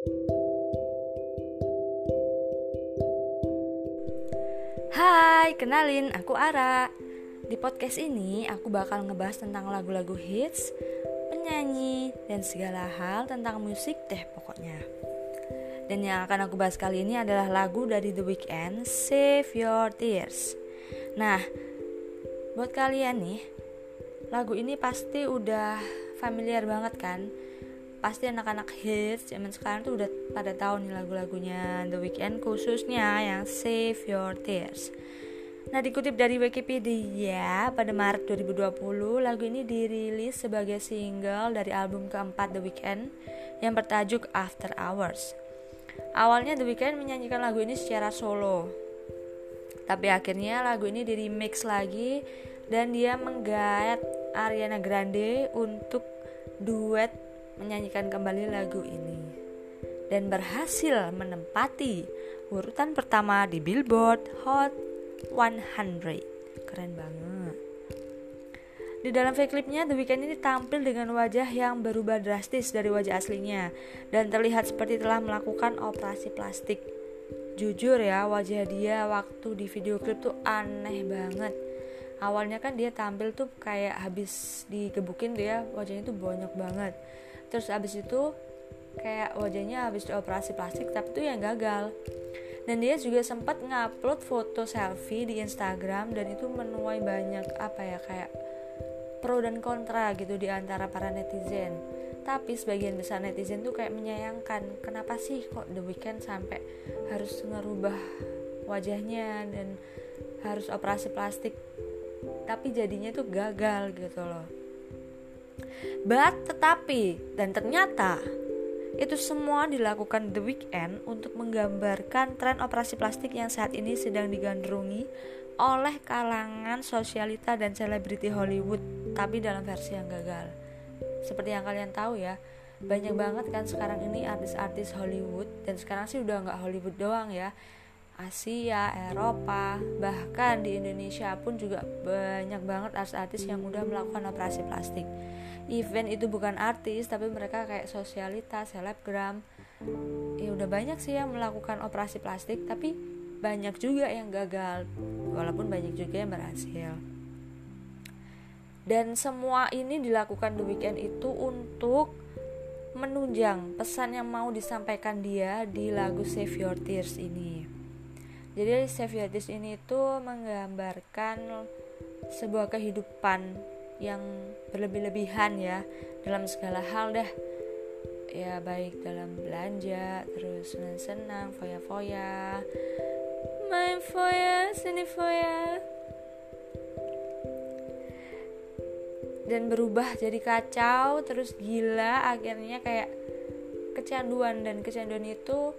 Hai, kenalin, aku Ara. Di podcast ini aku bakal ngebahas tentang lagu-lagu hits, penyanyi, dan segala hal tentang musik deh pokoknya. Dan yang akan aku bahas kali ini adalah lagu dari The Weeknd, Save Your Tears. Nah, buat kalian nih, lagu ini pasti udah familiar banget kan? Pasti anak-anak hits zaman sekarang tuh udah pada tahu nih lagu-lagunya The Weeknd khususnya yang Save Your Tears. Nah dikutip dari Wikipedia pada Maret 2020 lagu ini dirilis sebagai single dari album keempat The Weeknd yang bertajuk After Hours. Awalnya The Weeknd menyanyikan lagu ini secara solo, tapi akhirnya lagu ini di remix lagi dan dia menggait Ariana Grande untuk duet menyanyikan kembali lagu ini dan berhasil menempati urutan pertama di Billboard Hot 100. Keren banget. Di dalam video klipnya, The Weeknd ini tampil dengan wajah yang berubah drastis dari wajah aslinya dan terlihat seperti telah melakukan operasi plastik. Jujur ya, wajah dia waktu di video klip tuh aneh banget. Awalnya kan dia tampil tuh kayak habis digebukin dia wajahnya tuh bonyok banget. Terus abis itu kayak wajahnya habis dioperasi plastik tapi itu yang gagal. Dan dia juga sempat ngupload foto selfie di Instagram dan itu menuai banyak apa ya kayak pro dan kontra gitu di antara para netizen. Tapi sebagian besar netizen tuh kayak menyayangkan kenapa sih kok The Weeknd sampai harus ngerubah wajahnya dan harus operasi plastik tapi jadinya tuh gagal gitu loh But tetapi dan ternyata itu semua dilakukan The Weeknd untuk menggambarkan tren operasi plastik yang saat ini sedang digandrungi oleh kalangan sosialita dan selebriti Hollywood, tapi dalam versi yang gagal. Seperti yang kalian tahu ya, banyak banget kan sekarang ini artis-artis Hollywood dan sekarang sih udah nggak Hollywood doang ya, Asia, Eropa, bahkan di Indonesia pun juga banyak banget artis-artis yang udah melakukan operasi plastik. Event itu bukan artis, tapi mereka kayak sosialitas, selebgram. Ya udah banyak sih yang melakukan operasi plastik, tapi banyak juga yang gagal, walaupun banyak juga yang berhasil. Dan semua ini dilakukan The Weeknd itu untuk menunjang pesan yang mau disampaikan dia di lagu Save Your Tears ini. Jadi Seviotis ini tuh menggambarkan sebuah kehidupan yang berlebih-lebihan ya dalam segala hal dah ya baik dalam belanja terus senang-senang foya-foya main foya sini foya. Dan berubah jadi kacau terus gila akhirnya kayak kecanduan. Dan kecanduan itu